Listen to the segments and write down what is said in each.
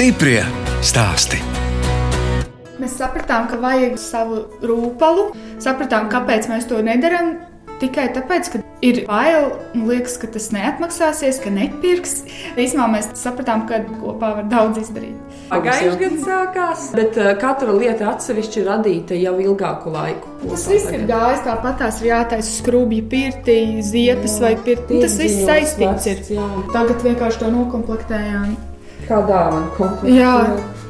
Stiprie stāsti. Mēs sapratām, ka vajag savu rūpalu, sapratām, kāpēc mēs to nedarām. Tikai tāpēc, ka ir bail un liekas, ka tas neatmaksāsies, ka nepirks. Īsumā mēs sapratām, ka kopā var daudz izdarīt. Pagājušajā gadā sākās, bet uh, katra lieta atsevišķi radīta jau ilgāku laiku. Tas viss ir gājis tāpat, tās ir jātaisa skrubja, pirti, ziepes vai pirti. Tas viss saistīts ir. Jā. Tagad vienkārši to nokomplektējām. Kā dāvana komplekts. Jā.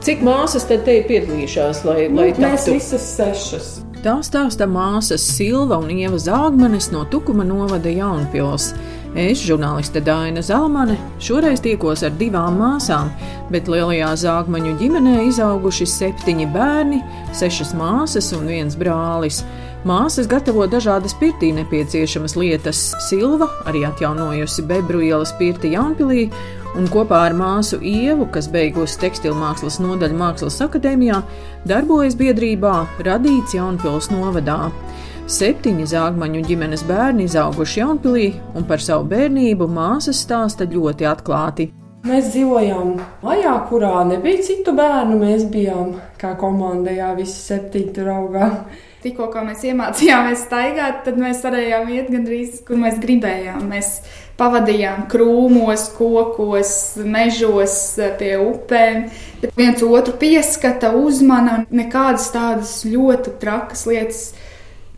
Cik māsas te te ir piedalījušās, lai, Nu, lai mēs taptu? visas sešas. Tā stāsta māsas Silva un Ieva Zāgmanes no Tukuma novada Jaunpils. Es, žurnāliste Daina Zalmane, šoreiz tiekos ar divām māsām, bet lielajā zāgmaņu ģimenē izauguši septiņi bērni, sešas māsas un viens brālis. Māsas gatavo dažādas pirtī nepieciešamas lietas. Silva arī atjaunojusi Bebru ielas pirti Jaunpilī, un kopā ar māsu Ievu, kas beigusi tekstilmākslas nodaļu Mākslas akadēmijā, darbojas biedrībā Radīts Jaunpils novadā. Septiņi zāgmaņu ģimenes bērni izauguši Jaunpilī, un par savu bērnību māsas stāsta ļoti atklāti. Mēs dzīvojām mājā, kurā nebija citu bērnu. Mēs bijām kā komanda, jā, visi septiņi tur augām. Tikko kā mēs iemācījāmies staigāt, tad mēs varējām iet gandrīz, kur mēs gribējām. Mēs pavadījām krūmos, kokos, mežos, pie upēm. Bet viens otru pieskata, uzmana. Nekādas tādas ļoti trakas lietas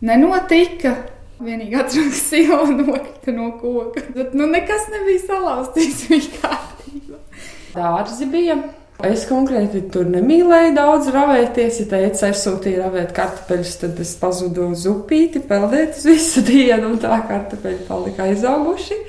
nenotika. Vienīgi atceros, ka sieva nokrita no koka. Bet nu, nekas nebija salauzts. Bija kārtībā. Dārzi bija. Es konkrēti tur nemīlēju daudz ravēties. Ja teica, aizsūtīja ravēt kartupeļus, tad es pazudu uz upīti, peldēt uz visu dienu, un tā kartupeļi palika aizauguši.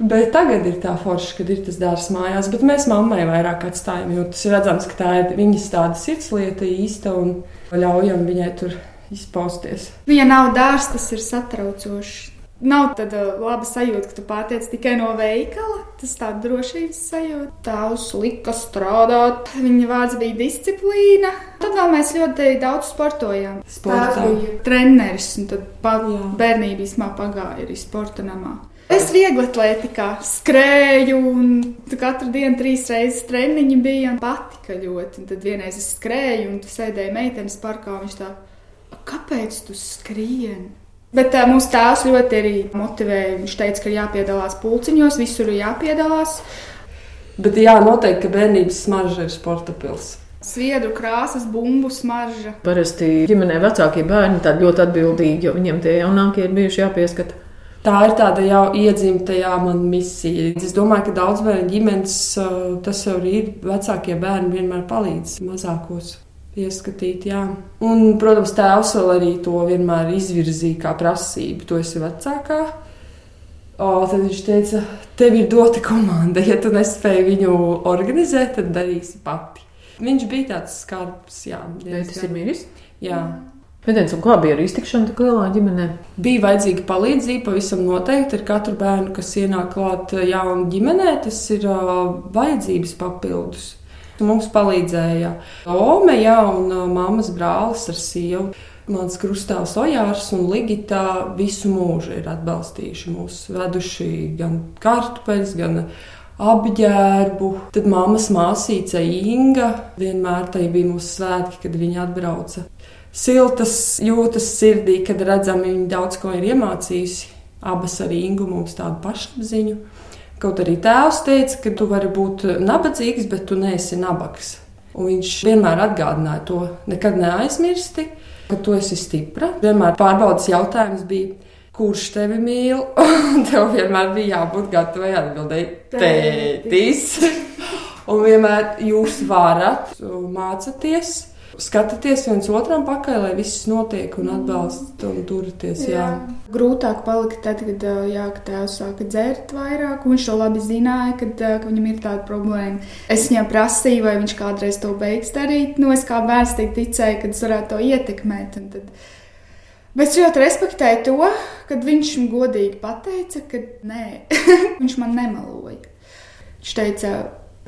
Bet tagad ir tā forša, kad ir tas dārsts mājās, bet mēs mammai vairāk atstājam, jo tas ir redzams, ka tā ir viņas tāda sirdslieta īsta un ļaujam viņai tur izpausties. Ja nav dārsts, tas ir satraucoši. Nav tāda laba sajūta, ka tu pārtiec tikai no veikala. Tas tāds drošības sajūta. Tēvs lika strādāt. Viņa vārds bija disciplīna. Tad vēl mēs ļoti daudz sportojām. Sportā. Tēvs bija treneris, un tad bērnībā pagāja arī sporta namā. Es viegli atletikā skrēju, un katru dienu trīs reizes treniņi bija. un Patika ļoti. Un tad vienreiz es skrēju, un tu sēdēji meitenes parkā. Viņš tā, kāpēc tu skrieni? Bet uh, mūsu tēvs ļoti arī motivēja. Viņš teica, ka ir jāpiedalās pulciņos, visur ir jāpiedalās. Bet jā, noteikti, ka bērnības smarža ir sporta pils. Sviedru krāsas, bumbu smarža. Parasti ģimenē vecākie bērni ir ļoti atbildīgi, jo viņiem tie jaunākie ir bijuši jāpieskata. Tā ir tāda jau iedzimtajā man misija. Es domāju, ka daudz bērnu ģimenes uh, tas jau ir. Vecākie bērni vienmēr palīdz mazākos ieskatīt. Jā. Un, protams, tēvs vēl arī to vienmēr izvirzīja kā prasību. Tu esi vecākā. O, tad viņš teica, tev ir dota komanda. Ja tu nespēji viņu organizēt, tad darīsi pati. Viņš bija tāds skarbs, jā. Tas ir miris. Jā. Medens, un kā bija ar iztikšanu tik lielā ģimenē? Bija vajadzīga palīdzība, pavisam noteikti ar katru bērnu, kas ienāk klāt uh, jaunu ģimenē. Tas ir uh, vajadzības papildus. Mums palīdzēja Ome, jā, un uh, mammas brālis ar sievu. Mans krustāvs Ojārs un Ligita visu mūžu ir atbalstījuši mūs, veduši gan kartupeļus, gan apģērbu. Tad mammas māsīca Inga vienmēr tai bija mūsu svētki, kad viņa atbrauca. Siltas jūtas sirdī, kad redzam, viņa daudz ko ir iemācījusi. Abas arī Ingu mums tādu pašapziņu. Kaut arī tēvs teica, ka tu vari būt nabadzīgs, bet tu neesi nabaks. Un viņš vienmēr atgādināja to, nekad neaizmirsti, ka tu esi stipra. Vienmēr pārbaudas jautājums bija, kurš tevi mīl, un tev vienmēr bija jābūt gatavai atbildēt, tētis. Un vienmēr jūs varat mācīties. Skatāties viens otram pakaļ, lai viss notiek un atbalsta un turieties. Jā. Jā. Grūtāk palika tad, kad ā, jā, ka tēvs sāka dzert vairāk. Viņš to labi zināja, kad, ka viņam ir tāda problēma. Es viņam prasīju, vai viņš kādreiz to beigs darīt. Nu, es kā bērns tik ticēju, ka es varētu to ietekmēt. Tad... Bet es ļoti respektēju to, kad viņš godīgi pateica, ka nē, viņš man nemaloja. Viņš teica,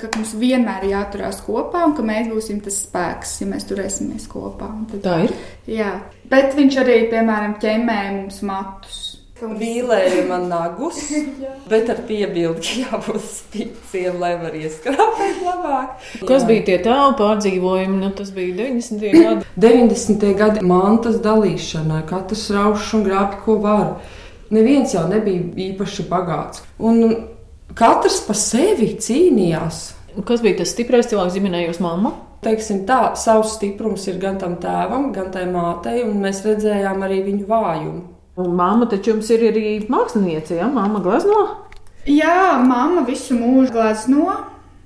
ka mums vienmēr ir jāturās kopā un ka mēs būsim tas spēks, ja mēs turēsimies kopā. Tad, Tā ir. jā, bet viņš arī, piemēram, ķemmēja mums matus. Vīlēja man nagus, bet ar piebildi, ka jābūt spīciem, lai var ieskrāpēt labāk. Kas Jā. bija tie tālu pārdzīvojumi? Nu, tas bija 90. gadi. 90. gadi mantas dalīšana, katrs raušs un grābi, ko var. Neviens jau nebija īpaši bagāts. Un katrs pa sevi cīnījās. Kas bija tas stiprais cilvēks ģimenē, jūs mamma? Teiksim tā, savs stiprums ir gan tam tēvam, gan tai mātei, un mēs redzējām arī viņu vājumu. Un māma taču jums ir arī māksliniece, ja? Māma glazno? Jā, māma visu mūžu glazno.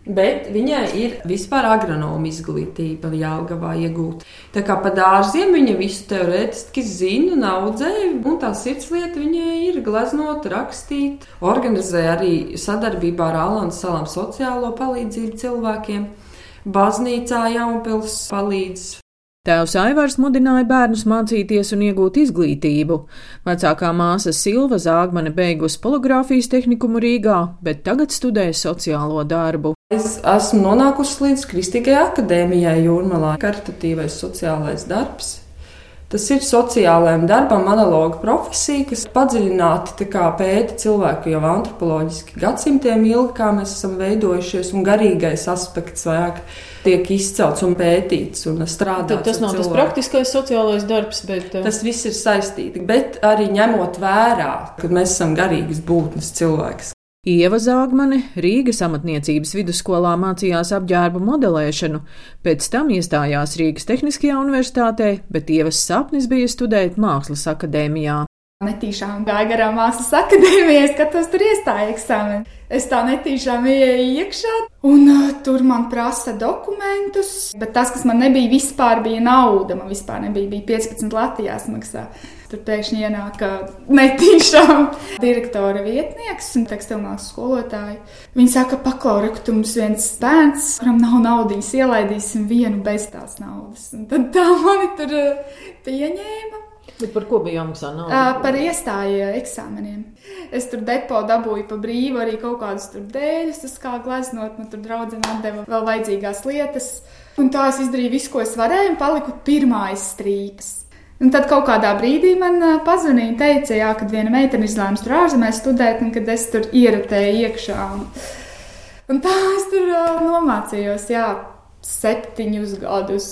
Bet viņai ir vispār agronoma izglītība, Jālgavā iegūta. Tā kā pa dārziem viņa visu teorētiski zina un audzēja, un tā sirdslieta viņai ir glaznot, rakstīt, organizē arī sadarbībā ar Alans salām sociālo palīdzību cilvēkiem. Baznīcā Jaunpils palīdz Tēvs Aivars mudināja bērnus mācīties un iegūt izglītību. Vecākā māsa Silva Zāgmane beigusi poligrāfijas tehnikumu Rīgā, bet tagad studē sociālo darbu. Es esmu nonākusi līdz Kristīgajai akadēmijai Jūrmalā, karitatīvais sociālais darbs. Tas ir sociālajam darbam analoga profesija, kas padziļināti pēta cilvēku jau antropoloģiski gadsimtiem ilgi, kā mēs esam veidojušies, un garīgais aspekts vairāk tiek izcelts un pētīts un strādāts. Tad tas nav tas praktiskais sociālais darbs, bet uh, tas viss ir saistīti. Bet arī ņemot vērā, ka mēs esam garīgas būtnes cilvēks, Ieva Zāgmane Rīgas amatniecības vidusskolā mācījās apģērbu modelēšanu, pēc tam iestājās Rīgas Tehniskajā universitātē, bet Ievas sapnis bija studēt Mākslas akadēmijā. Netīšām gāja garām mākslas akadēmijā, skatos, tur iestāja eksāmenu. Es tā netīšām ienāku iekšā, un uh, tur man prasa dokumentus, bet tas, kas man nebija vispār, bija nauda. Man vispār nebija, bija 15 Latvijas maksā. Tur pēkšņi ienāk netīšām direktora vietnieks un tekstilmākslas skolotāja. Viņi saka, paklauri, ka mums viens bērns, kuram nav naudas, ielaidīsim vienu bez tās naudas. Un tad tā mani tur pieņēma. Bet par ko bija jāmaksā nauda? Uh, par iestāju eksāmeniem. Es tur depo dabūju pa brīvu arī kaut kādus tur dēļus, tas kā gleznot, man tur draudzene atdeva vēl vajadzīgās lietas. Un tā es izdarīju visu, ko es varēju, un paliku pirmā strīpas. Un tad kaut kādā brīdī man pazvanīja un teica, jā, kad viena meitene izlēma tur ārzemēs studēt, un kad es tur ieratēju iekšā. Un, un tā es tur uh, nomācījos, jā, septiņus gadus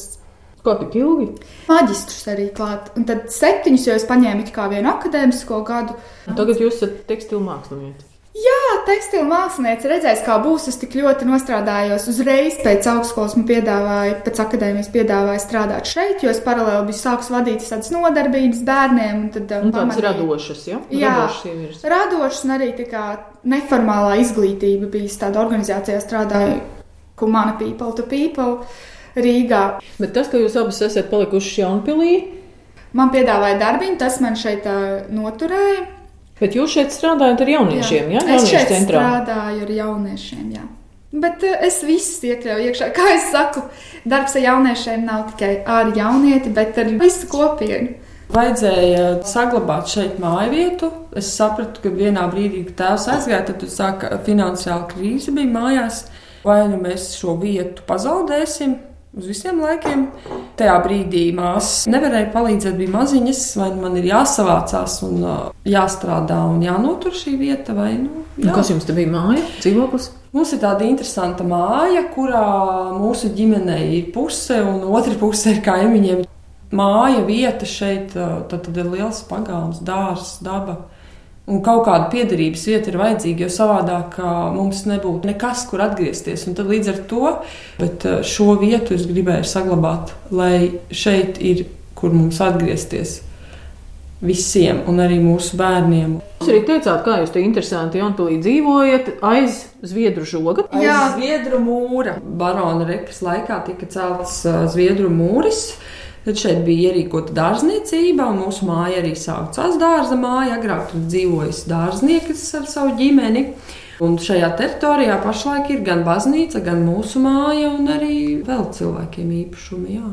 Kā tik ilgi? Maģistrus arī klāt. Un tad septiņus jau es paņēmu kā vienu akadēmisko gadu. Un tagad jūs esat tekstilu mākslinieci. Jā, tekstilu mākslinieci redzēs, kā būs. Es tik ļoti nostrādājos uzreiz pēc augstskolas. Man piedāvāja, pēc akadēmijas piedāvāja strādāt šeit, jo es paralēli biju sākus vadīt tādas nodarbības bērniem. Un tad, un tādas radošas, ja? Jā, radošas, radošas un arī tā kā neformālā izglītība bija tāda organizācijā strādāju, Humana People to People. Rīgā. Bet tas, ka jūs abas esat palikuši Jaunpilī, man piedāvāja darbiņu, tas man šeit uh, noturēja. Bet jūs šeit strādājat ar jauniešiem, jā? Ja? Es šeit centrā. strādāju ar jauniešiem, jā. Bet uh, es visus iekļauju iekšā. Kā es saku, darbs ar jauniešiem nav tikai ar jaunieti, bet ar visu kopienu. Vajadzēja saglabāt šeit māju vietu. Es sapratu, ka vienā brīdī, kad tēvs aizgāja, tad sāka finansiāla krīze bija mājās. Vai nu mēs šo vietu pazaudēsim, uz visiem laikiem. Tajā brīdī māsas nevarēja palīdzēt, bija maziņas, vai nu man ir jāsavācās un uh, jāstrādā un jānotur šī vieta. Vai, nu, jā. Kas jums te bija māja, dzīvoklis? Mums ir tāda interesanta māja, kurā mūsu ģimenei ir puse, un otra puse ir kaimiņiem. Māja vieta šeit uh, tad, tad ir liels pagalms, dārzs, daba. Un kaut kāda piederības vieta ir vajadzīga, jo savādāk mums nebūtu nekas, kur atgriezties. Un tad līdz ar to šo vietu es gribēju saglabāt, lai šeit ir, kur mums atgriezties. Visiem, un arī mūsu bērniem. Jūs arī teicāt, kā jūs te interesanti Jaunpilī dzīvojat aiz Zviedru žoga? Aiz Jā, Zviedru mūra. Barona rekas laikā tika celts Zviedru mūris. Uh, Tad šeit bija ierīkota dārzniecība, un mūsu māja arī saucās dārza māja. Agrāk tur dzīvojas dārznieks ar savu ģimeni. Un šajā teritorijā pašlaik ir gan baznīca, gan mūsu māja, un arī vēl cilvēkiem īpašumi. Jā.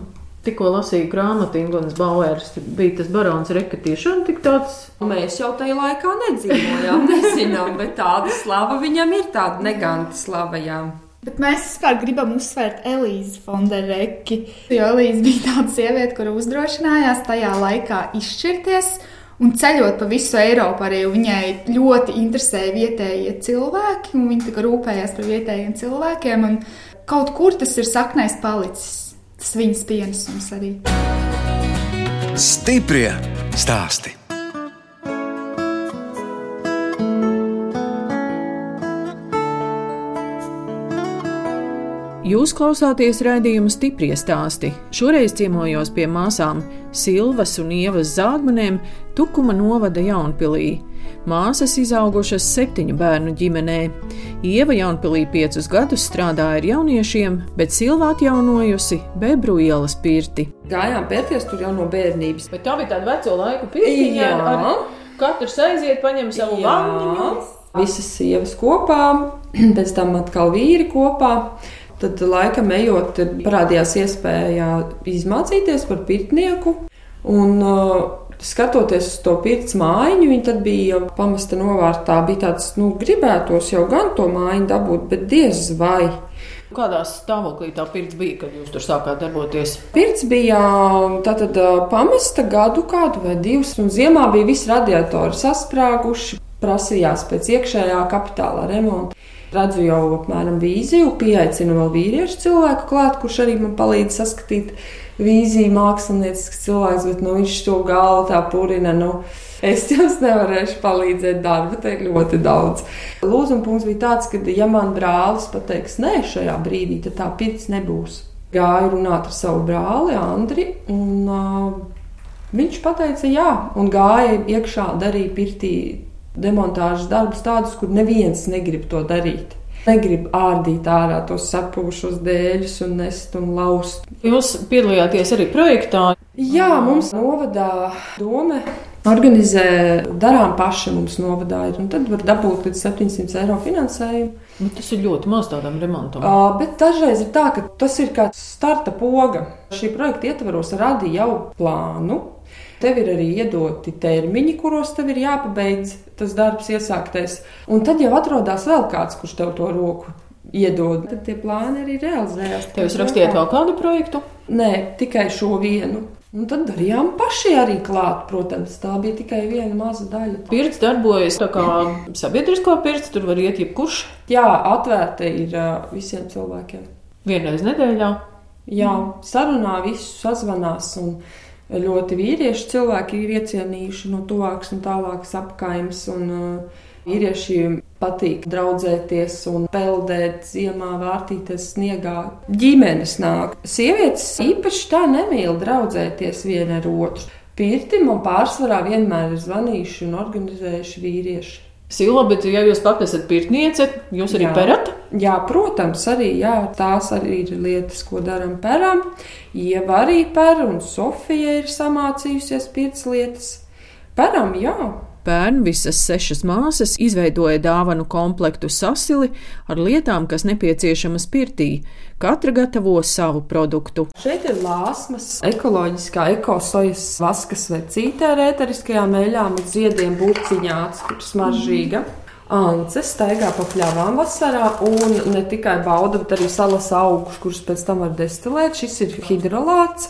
Tikko lasīju grāmatu, Ingūnas Bauers bija tas barons Reka tiešām tik tāds. Mēs jau tajā laikā nedzīvojām, nezinām, bet tāda slava viņam ir, tāda neganta slava. Jā. Bet mēs vispār gribam uzsvērt Elīzi Fondereki. Jo Elīze bija tāda sieviete, kura uzdrošinājās tajā laikā izšķirties un ceļot pa visu Eiropu. Arī viņai ļoti interesēja vietējie cilvēki, un viņa rūpējās par vietējiem cilvēkiem. Kaut kur tas ir saknēs palicis. Tas viņas pienesums arī. Stiprie stāsti. Jūs klausāties raidījuma stipri stāstī. Šoreiz ciemojos pie māsām Silvas un Ievas Zāģmanēm Tukuma novada Jaunpilī. Māsas izaugušas septiņu bērnu ģimenē. Ieva Jaunpilī piecus gadus strādāja ar jauniešiem, bet Silva atjaunojusi Bebru ielas pirti. Gājām pērties tur jau no bērnības. Bet tā bija tāda veco laiku pirtiņa. Jā. Katrs aiziet, paņem savu vanniņu. Visas sievas kopā, pēc tam atkal vīri kopā. Tad, laikam, ejot, parādījās iespēja izmācīties par pirtnieku. Un, uh, skatoties uz to pirts mājiņu, viņa tad bija pamesta novārtā. Bija tāds, nu, gribētos jau gan to mājiņu dabūt, bet diez vai. Kādā stāvoklī tā pirts bija, kad jūs tur sākāt darboties? Pirts bija tātad pamesta gadu kādu vai divus, un ziemā bija visi radiatori sasprāguši. Prasījās pēc iekšējā kapitāla remonta redzu jau apmēram vīziju, pieaicinu vēl vīriešu cilvēku klāt, kurš arī man palīdz saskatīt vīziju, māksliniecisks cilvēks, bet nu, viņš to galvu tā purina. Nu, Es jums nevarēšu palīdzēt, darba te ir ļoti daudz. Lūzuma punkts bija tāds, ka, ja man brālis pateiks nē šajā brīdī, tad tā pirts nebūs. Gāju runāt ar savu brāli, Andri, un uh, viņš teica jā, un gāja iekšā, darīja pirtī demontāžas darbus tādus, kur neviens negrib to darīt. Negrib ārdīt ārā tos sapūšos dēļus un nest un laust. Jūs piedalījāties arī projektā? Jā, mums novadā doma organizē, darām paši mums novadā ir, un tad var dabūt līdz 700 eiro finansējumu. Bet tas ir ļoti maz tādam remontam. Uh, bet dažreiz ir tā, ka tas ir kā starta poga. Šī projekta ietvaros radīja jau plānu, Tev ir arī iedoti termiņi, kuros tev ir jāpabeidz tas darbs, iesāktais. Un tad jau atrodas vēl kāds, kurš tev to roku iedod. Tad tie plāni arī realizējās. Tev jūs rakstījāt vēl kādu projektu? Nē, tikai šo vienu. Un tad darījām paši arī klāt, protams, tā bija tikai viena maza daļa. Pirts darbojas tā kā sabiedriskā pirts, tur var iet jebkurš. Jā, atvērta ir visiem cilvēkiem. Vienreiz nedēļā. Jā, sarunā visus sazvanās. Un, ļoti vīrieši cilvēki ir iecienījuši no tuvākas un tālākas apkaimes. Un, uh, Vīriešiem patīk draudzēties un peldēt ziemā, vārtīties sniegā. Ģimenes nāk. Sievietes īpaši tā nemīl draudzēties viena ar otru. Pirti man pārsvarā vienmēr ir zvanījuši un organizējuši vīrieši. Silva, bet ja jūs pat esat pirtniece, jūs arī jā. perat? Jā, protams, arī jā, tās arī ir lietas, ko darām peram. Ieva arī per, un Sofija ir samācījusies piecas lietas. Peram, jā. Pērn visas sešas māsas izveidoja dāvanu komplektu sasili ar lietām, kas nepieciešamas pirtī. Katra gatavo savu produktu. Šeit ir lāsmas, ekoloģiskā ekosojas vaskas vecītē ar ēteriskajām eļām, ziediem, burciņāts, kur smaržīga. Mm. Ance staigā pa pļavām vasarā un ne tikai bauda, bet arī salas augus, kurus pēc tam var destilēt. Šis ir hidrolāts.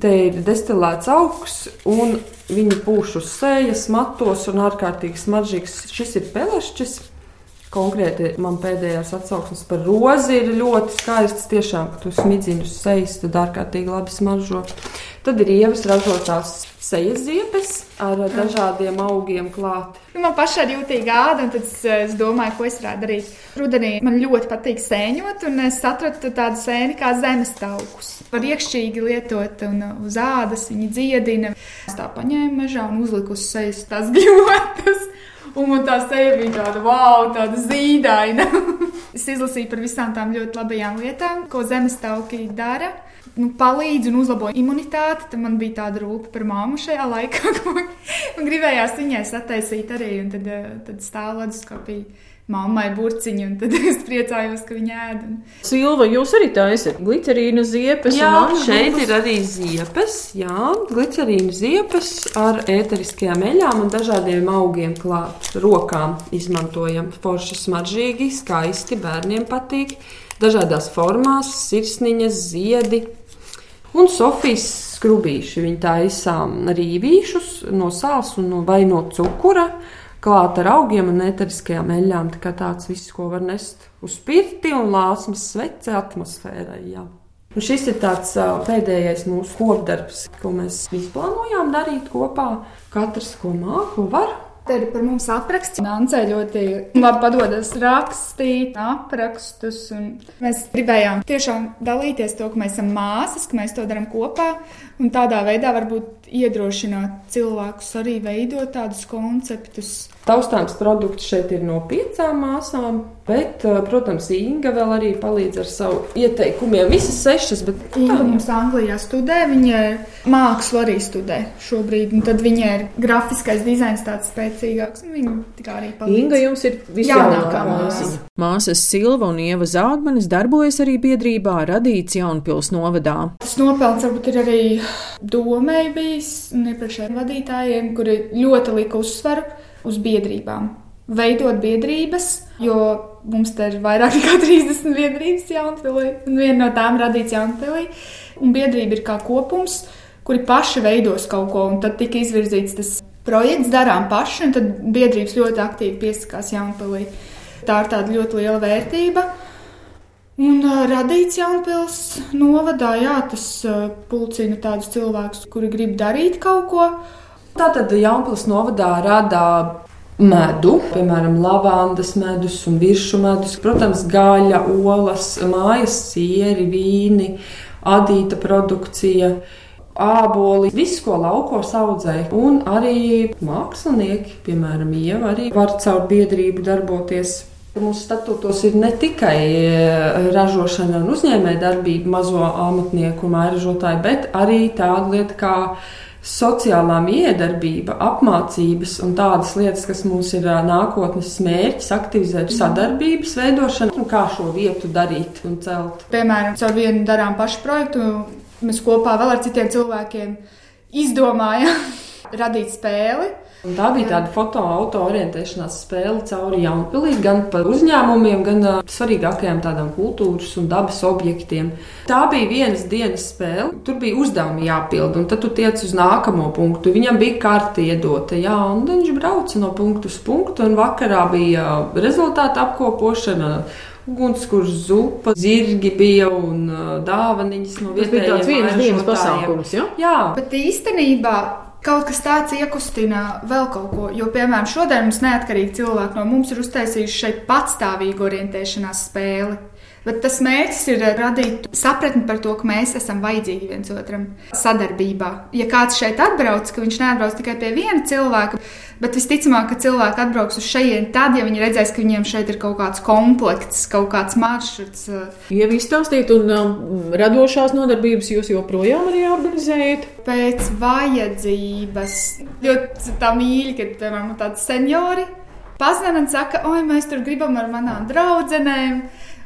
Te ir destilēts augs, un viņi pūš uz sejas, matos un ārkārtīgi smaržīgs. Šis ir pelešķis. Konkrēti man pēdējās atsauksmes par rozi ir ļoti skaistas. Tiešām, kad tu smidzini uz sejas, tad ārkārtīgi labi smaržo. Tad ir ievas ražotās sejas ziepes ar dažādiem augiem klāt. Nu, man pašai ir jūtīga āda, un es, es domāju, ko es varētu darīt. Rudenī man ļoti patīk sēņot, un es atradu tādu sēni kā zemes taukus. Var iekšķīgi lietot, un uz ādas viņi dziedina. Es tā paņēmu mežā un uzliku uz sejas tās gļotas. Un man tā seja bija tāda, wow, tāda zīdaina. es izlasīju par visām tām ļoti labajām lietām, ko zemes tauki dara. Nu, palīdz un uzlabo imunitāti. Tad man bija tāda rūpe par māmu šajā laikā. un gribējās viņai sataisīt arī. Un tad, eh, tad stāvoklis skapīja mammai burciņu, un tad es priecājos, ka viņa ēd. Un... Silva, jūs arī taisat glicerīnu ziepes. Jā, šeit ir arī ziepes, jā, glicerīnu ziepes ar ēteriskajām eļām un dažādiem augiem klāt. Rokām izmantojam forši smaržīgi, skaisti, bērniem patīk. Dažādās formās, sirsniņas, ziedi. Un Sofijas skrubīši. Viņi taisa rīvīšus no sāls un no, vai no cukura. Klāt ar augiem un eteriskajām eļļām. Tā kā tāds viss, ko var nest uz pirti un lāsmas svece atmosfērai. Jā. Un šis ir tāds pēdējais mūsu kopdarbs, ko mēs izplānojām darīt kopā. Katrs, ko māca, ko var. Te ir par mums apraksts. Nācē ļoti labi padodas rakstīt aprakstus. Mēs gribējām tiešām dalīties to, ka mēs esam māsas, ka mēs to darām kopā. Un tādā veidā varbūt iedrošināt cilvēkus arī veidot tādus konceptus. Taustāms produkts šeit ir no piecām māsām, bet, eh, protams, Inga vēl arī palīdz ar savu ieteikumiem. Visas sešas, bet Inga mums Anglijā studē, viņa mākslu arī studē šobrīd, un tad viņai ir grafiskais dizains tāds spēcīgāks, un viņa tikai arī palīdz. Inga jums ir visjaunākā māsa. Māsas Silva un Ieva Zāgmanis darbojas arī biedrībā Radīts Jaunpils novadā. Tas nopelns varbūt ir arī domēji bijis un iepriekšējiem vadītājiem, kuri ļoti lika uzsvaru uz biedrībām. Veidot biedrības, jo mums te ir vairāk nekā 30 biedrības Jaunpilī, un viena no tām radīts Jaunpilī. Un biedrība ir kā kopums, kuri paši veidos kaut ko, un tad tika izvirzīts tas projekts, darām paši, un tad biedrības ļoti aktīvi piesakās Jaunpilī. Tā ir tāda ļoti liela vērtība. Un radīts Jaunpils novadā, jā, tas pulcina tādus cilvēkus, kuri grib darīt kaut ko. Tātad Jaunpils novadā rada medu, piemēram, lavandas medus un virsmu medus, protams, gaļa, olas, mājas sieri, vīni, adīta produkcija. Āboli, visu, ko laukos audzēja, un arī mākslinieki, piemēram, Ieva, arī var caur biedrību darboties Mūsu statūtos ir ne tikai e, ražošana un uzņēmējdarbība, mazo amatnieku un mairažotāju, bet arī tāda lieta kā sociālā miedarbība, apmācības un tādas lietas, kas mums ir e, nākotnes mērķis, aktivizēt sadarbības veidošanu un kā šo vietu darīt un celt. Piemēram, caur vienu darām pašu projektu, mēs kopā vēl ar citiem cilvēkiem izdomājām radīt spēli Un tā bija tāda fotoauto-orientēšanās spēle cauri Jaunpilī, gan par uzņēmumiem, gan uh, svarīgākajām tādām kultūras un dabas objektiem. Tā bija vienas dienas spēle, tur bija uzdevumi jāpild, un tad tu tiec uz nākamo punktu. Viņam bija karte iedota, jā, un viņš brauca no punktu uz punktu, un vakarā bija rezultātu apkopošana. Ugunskurs, zupa, zirgi bija un dāvaniņas no vietējiem. Tas bija tāds vienas dienas pasākums, ja? Jā, bet īstenībā Kaut kas tāds iekustina vēl kaut ko, jo, piemēram, šodien mums neatkarīgi cilvēki no mums ir uztaisījuši šeit patstāvīgu orientēšanās spēli. Bet tas mērķis ir radīt sapratni par to, ka mēs esam vajadzīgi viens otram sadarbībā. Ja kāds šeit atbrauc, ka viņš neatbrauc tikai pie viena cilvēka, bet visticamāk, ka cilvēki atbrauks uz šejienu tad, ja viņi redzēs, ka viņiem šeit ir kaut kāds komplekts, kaut kāds maršruts. Ja jūs stāstīt, un um, radošās nodarbības jūs joprojām arī organizējat? Pēc vajadzības. Ļoti tā mīļi, kad, piemēram, tādi seniori un saka, oi, mēs tur gribam ar manām draudzenēm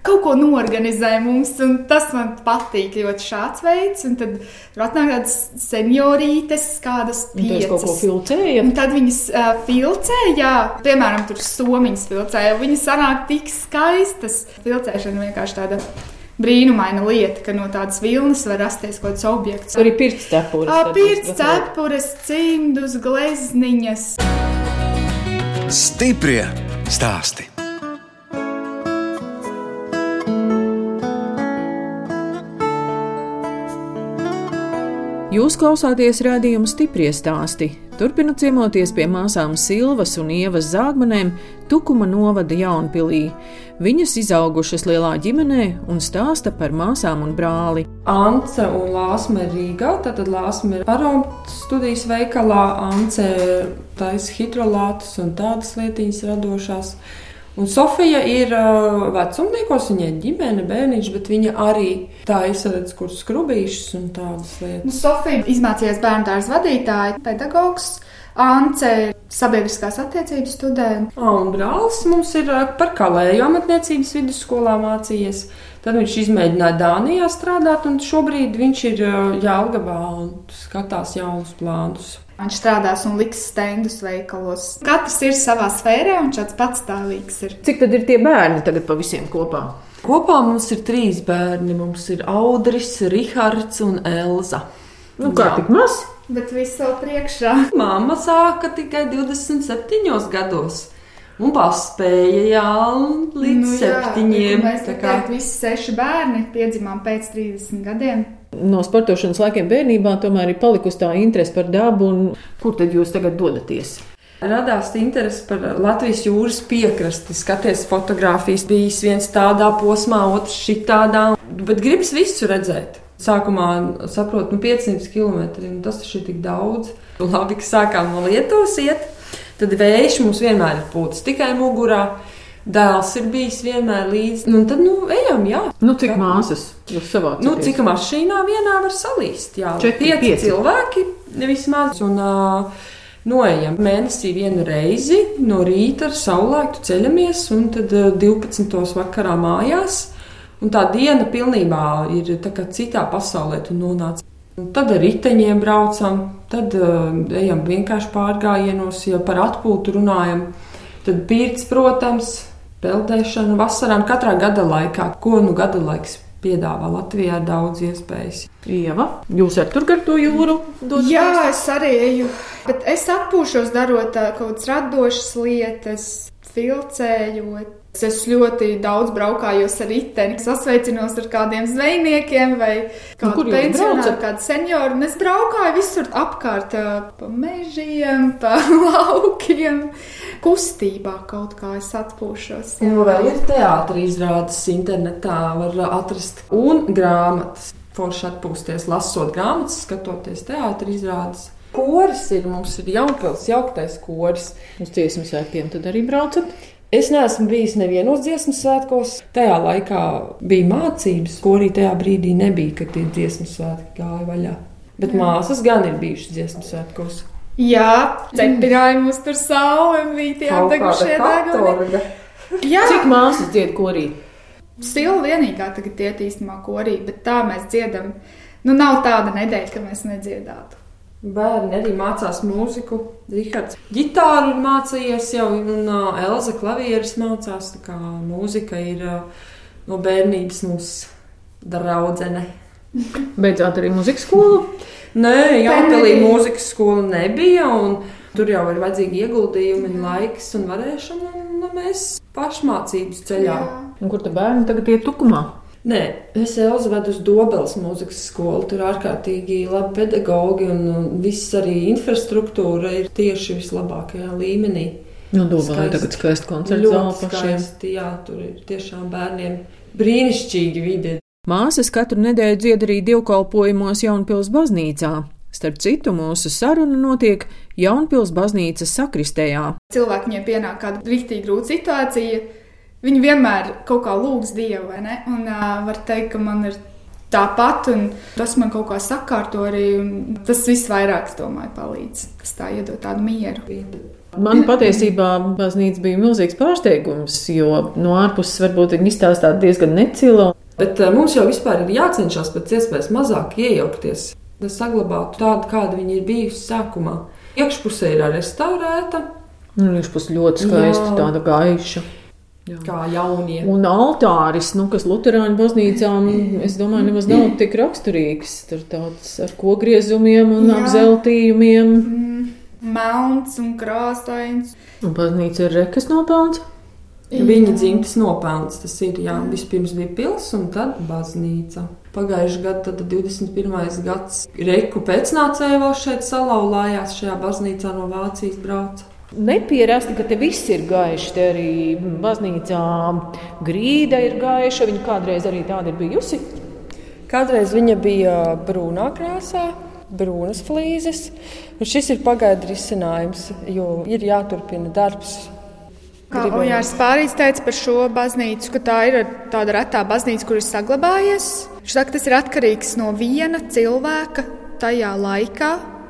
kaut ko norganizē mums, un tas man patīk ļoti šāds veids. Un tad tur atnāk tādas seniorītes, kādas piecas. Filcēja. Un tad viņas uh, filcē, jā, piemēram, tur somiņas filcē, viņas sanāk tik skaistas. Filcēšana vienkārši tāda. Brīnumaina lieta, ka no tādas vilnas var rasties kaut kāds objekts. Arī pirts cepures. Pirts cepures, cimdus, glezniņas. Stiprie stāsti. Jūs klausāties rādījuma stipri stāstī. Turpinot ciemoties pie māsām Silvas un Ievas zāgmanēm Tukuma novada Jaunpilī. Viņas izaugušas lielā ģimenē un stāsta par māsām un brāli. Ance un Lāsma ir Rīgā, tātad Lāsma ir aromas studijas veikalā, Ance taisa hidrolātus un tādas lietiņas radošās. Un Sofija ir uh, vecumniekos, viņa ir ģimene, bērniņš, bet viņa arī tā izsaka kur skrubīšus un tādas lietas. Nu, Sofija izmācījās bērnu dārza vadītāja, pedagogs. Ance ir sabiedriskās attiecības students. Un brālis mums ir par kalēju amatniecības vidusskolā mācījies. Tad viņš izmēģināja Dānijā strādāt, un šobrīd viņš ir Jālgavā un skatās jaunus plānus. Viņš strādās un liks stendus veikalos. Katrs ir savā sfērā un šāds patstāvīgs. Ir. Cik tad ir tie bērni tagad pa visiem kopā? Kopā mums ir trīs bērni. Mums ir Audris, Rihards un Elza. Nu, kā Jā. tik maz? Bet viss vēl priekšā. Māma sāka tikai 27 gados. Un paspēja jā, līdz nu, septiņiem. Mēs Tā kā teikt, visi seši bērni piedzimām pēc 30 gadiem. No sportošanas laikiem bērnībā tomēr ir palikusi tā interese par dabu. un Kur tad jūs tagad dodaties? radās interese par Latvijas jūras piekrasti. Skaties, fotografijas bijis viens tādā posmā, otrs šitādā. Bet gribas visu redzēt. Sākumā saprotu, nu 500 km. Nu, tas ir tik daudz. Labi, ka sākām no Lietuvas iet. Tad vējš mums vienmēr ir pūtis tikai mugurā. Dēls ir bijis vienmēr līdzi. Nu, tad, nu, ejam, jā. Nu, cik māsas jūs savācat? Nu, cik mašīnā vienā var salīst? Jā, Četri, pieci pieci. cilvēki vismaz. Un, uh, Noejam mēnesī vienu reizi, no rīta ar saulēktu ceļamies, un tad uh, 12. vakarā mājās. Un tā diena pilnībā ir citā pasaulē tu nonāc. Un Tad ar riteņiem braucam, tad uh, ejam vienkārši pārgājienos, ja par atpūtu runājam. Tad pirts, protams, peldēšana vasarā un katrā gada laikā. Ko nu gada laiks piedāvā Latvijā daudz iespējas. Ieva, jūs ar tur gar to jūru dodaties? Jā, es arī eju. Bet es atpūšos darot kaut kādas radošas lietas, filcējot. Es ļoti daudz braukājos ar riteni, sasveicinos ar kādiem zvejniekiem vai Nu, kādu jūs pensionāru, kādu senioru. Un es braukāju visur apkārt, pa mežiem, pa laukiem. Kustībā kaut kā es atpūšos. jā. Nu, vēl ir teātris izrādes internetā, var atrast un grāmatas. Forši atpūsties, lasot grāmatas, skatoties teātris izrādes. Koris ir mums ir jaunpils, jauktais koris. Uz dziesmu svētkiem tad arī braucat? Es neesmu bijis nevienos dziesmu svētkos. Tajā laikā bija mācības, ko arī tajā brīdī nebija, kad tie dziesmu svētki gāja vaļā. Bet māsas gan ir bijušas dziesmu svētkos. Jā, cepināja mums tur saule un bija tie apdegušie deguni. Jā, Cik māsas dzied korī? Sila vienīgā tagad iet īstenībā korī, bet tā mēs dziedam. Nu, nav tāda nedēļa, ka mēs nedziedātu. Bērni arī mācās mūziku. Rihards ģitāru ir mācījies jau, un uh, Elza klavieres mācās. Tā kā mūzika ir uh, no bērnības mūsu draudzene. Beidzāt arī muzikas skolu? Nē, bija. mūzikas skola nebija. un Tur jau ir vajadzīgi ieguldījumi, un laiks un varēšana. Un nu, mēs pašmācības ceļā. Un kur tad bērni tagad iet tukumā? Nē, es Elzu vedu uz Dobelas mūzikas skolu. Tur ārkārtīgi labi pedagogi un viss arī infrastruktūra ir tieši vislabākajā līmenī. Nu, Skaisti. tagad skaisti koncerts zāle pašiem. skaisti, jā, tur ir tiešām bērniem brīnišķīgi vidi. Māsas katru nedēļu dzied arī dievkalpojumos Jaunpils baznīcā. Starp citu, mūsu saruna notiek Jaunpils baznīcas sakristējā. Cilvēki viņiem pienāk kāda rīktīgi grūta situācija. Viņi vienmēr kaut kā lūgs Dievu, vai ne? Un uh, var teikt, ka man ir tāpat, un tas man kaut kā sakārto arī. un Tas viss vairāk, domāju, palīdz. Tas tā iedod tādu mieru. Man patiesībā baznīca bija milzīgs pārsteigums, jo no ārpuses varbūt viņi izstāstīja diezgan necilo. Bet uh, mums jau vispār ir jācenšas pēc iespējas mazāk iejaukties, lai saglabātu tādu, kāda viņa ir bijusi sākumā. Iekšpusē ir restaurēta, Nu, būs ļoti skaisti, Jā. tāda gaiša. kā jaunie. Un altāris, nu, kas Lutāņu baznīcām, es domāju, nemaz nav tik raksturīgs. Tur tāds ar kogriezumiem un Jā. apzeltījumiem. Mm, melns un krāsains. Un baznīca ir rekas nopelns. Viņa dzimtas nopelns tas ir. Jā, vispirms bija pilsēta un tad baznīca. Pagājušajā gadā, tad 21. gads, Reku pēcnācēji vēl šeit salauzās šajā baznīcā no Vācijas brauca. Nepierasti, ka te viss ir gaišs. Te arī baznīcā grīda ir gaiša. Viņa kādreiz arī tāda ir bijusi. Kādreiz viņa bija brūnā krāsā, brūnas flīzes. Un šis ir pagaidu risinājums, jo ir jāturpina darbs. Kā. Ojārs Pārīs teica par šo baznīcu, ka tā ir tāda retā baznīca, kur ir saglabājies. Viņš saka, tas ir atkarīgs no viena cilvēka tajā laikā,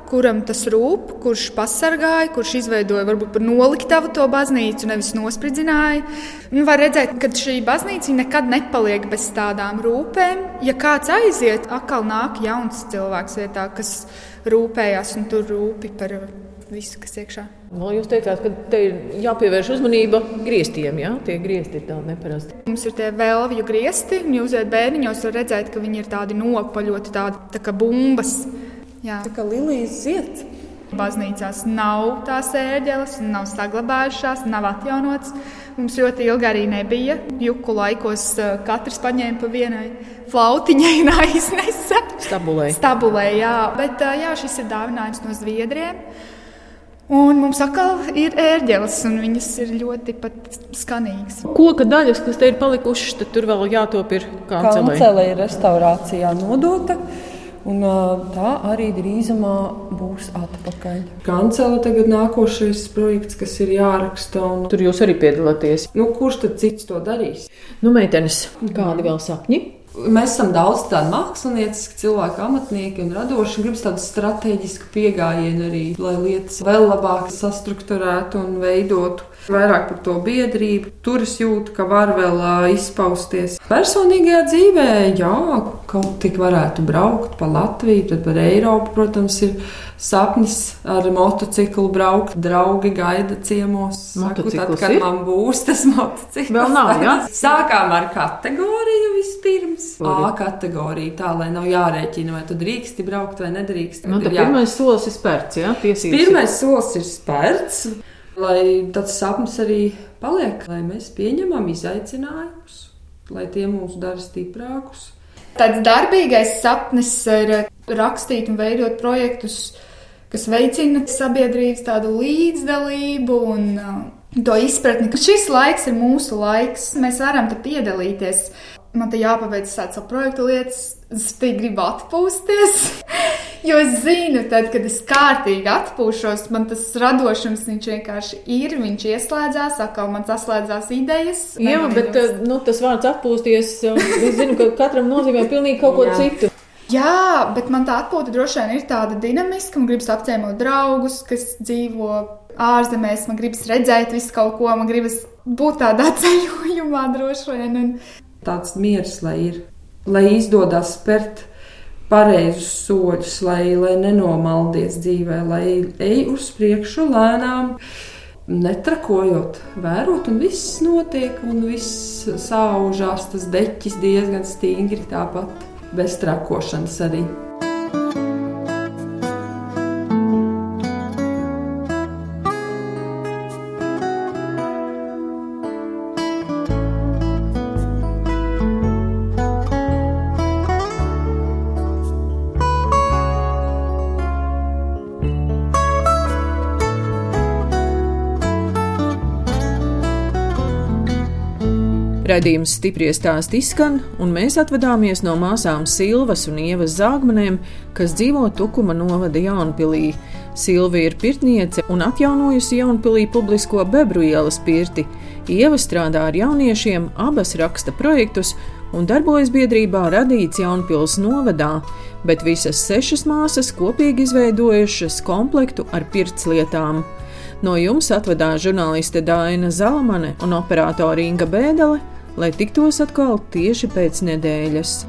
kuram tas rūp, kurš pasargāja, kurš izveidoja varbūt par noliktavu to baznīcu, nevis nospridzināja. Un var redzēt, ka šī baznīca nekad nepaliek bez tādām rūpēm. Ja kāds aiziet, atkal nāk jauns cilvēks vietā, kas rūpējas un tur rūpi par visu, kas iekšā. Vēl jūs teicāt, ka te ir jāpievērš uzmanība grieztiem. Jā, tie griezti ir tādi neparasti. Mums ir tie vēlvju griezti, un jūs redzat, bērniņos var redzēt, ka viņi ir tādi nopaļoti, tādi tā kā bumbas. Jā. Tā kā Lilijas ziet. Baznīcās nav tās ērģeles, nav saglabājušās, nav atjaunotas. Mums ļoti ilgi arī nebija. Juku laikos eh, katrs paņēma pa vienai flautiņai un aiznesa. Stabulē. Stabulē, jā. Bet eh, jā, šis ir dāvinājums no Zviedriem. Un mums atkal ir ērģeles, un viņas ir ļoti skanīgas. Koka daļas, kas te ir palikušas, tad tur vēl jātop ir kancelē. Kancelē ir restaurācijā nodota. Un, tā arī drīzumā būs atpakaļ. Kancela tagad nākošais projekts, kas ir jāraksta. Un... Tur jūs arī piedalāties. Nu, kurš tad cits to darīs? Nu, meitenes, kādi vēl sapņi? Mēs esam daudz tādu mākslinieci, cilvēku amatnieki un radoši. Gribam tādu strateģisku pieejamību arī, lai lietas vēl labāk sastruktūrētu un veidotu vairāk par to biedrību. Tur es jūtu, ka var vēl uh, izpausties. Personīgajā dzīvē, jā, kaut tik varētu braukt pa Latviju, tad par Eiropu, protams, ir sapnis ar motociklu braukt. Draugi gaida ciemos. Saku, tad, kad ir? man būs tas motocikls. Vēl nav, jā? Sākām ar kategoriju vispirms. A kategorija, tā lai nav jārēķina, vai tu drīksti braukt vai nedrīksti. Nu, pirmais solis ir spērts, jā, tiesības. Pirmais solis ir spērts lai tāds sapnis arī paliek, lai mēs pieņemam izaicinājumus, lai tie mūs dara stiprākus. Tāds darbīgais sapnis ir rakstīt un veidot projektus, kas veicina sabiedrības tādu līdzdalību un uh, to izpratni, ka šis laiks ir mūsu laiks, mēs varam te piedalīties. Man te jāpabeidz tādas projektu lietas, es te gribu atpūsties. Jo es zinu, tad, kad es kārtīgi atpūšos, man tas radošums vienkārši ir. Viņš ieslēdzās, atkal man saslēdzās idejas. Jā, bet eh, nu, tas vārds atpūsties, es zinu, ka katram nozīmē pilnīgi kaut ko Jā. citu. Jā, bet man tā atpūta droši vien ir tāda dinamiska. Man gribas apciemot draugus, kas dzīvo ārzemēs. Man gribas redzēt visu kaut ko, man gribas būt tādā ceļojumā droši vien. Un... Tāds miers, lai ir, lai izdodas spērt pareizus soļus, lai, lai nenomaldies dzīvē, lai ej uz priekšu lēnām. Netrakojot, vērot, un viss notiek, un viss saužās, tas deķis diezgan stingri tāpat, bez trakošanas arī. Radījums stipri stāst izskan, un mēs atvadāmies no māsām Silvas un Ievas Zāgmanēm, kas dzīvo Tukuma novada Jaunpilī. Silva ir pirtniece un atjaunojusi Jaunpilī publisko Bebru ielas pirti. Ieva strādā ar jauniešiem, abas raksta projektus un darbojas biedrībā radīts Jaunpils novadā, bet visas sešas māsas kopīgi izveidojušas komplektu ar pirtslietām. No jums atvedās žurnāliste Dāna Zalamane un operātore Inga Bēdele lai tiktos atkal tieši pēc nedēļas.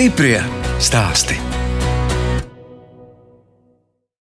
Stiprie stāsti.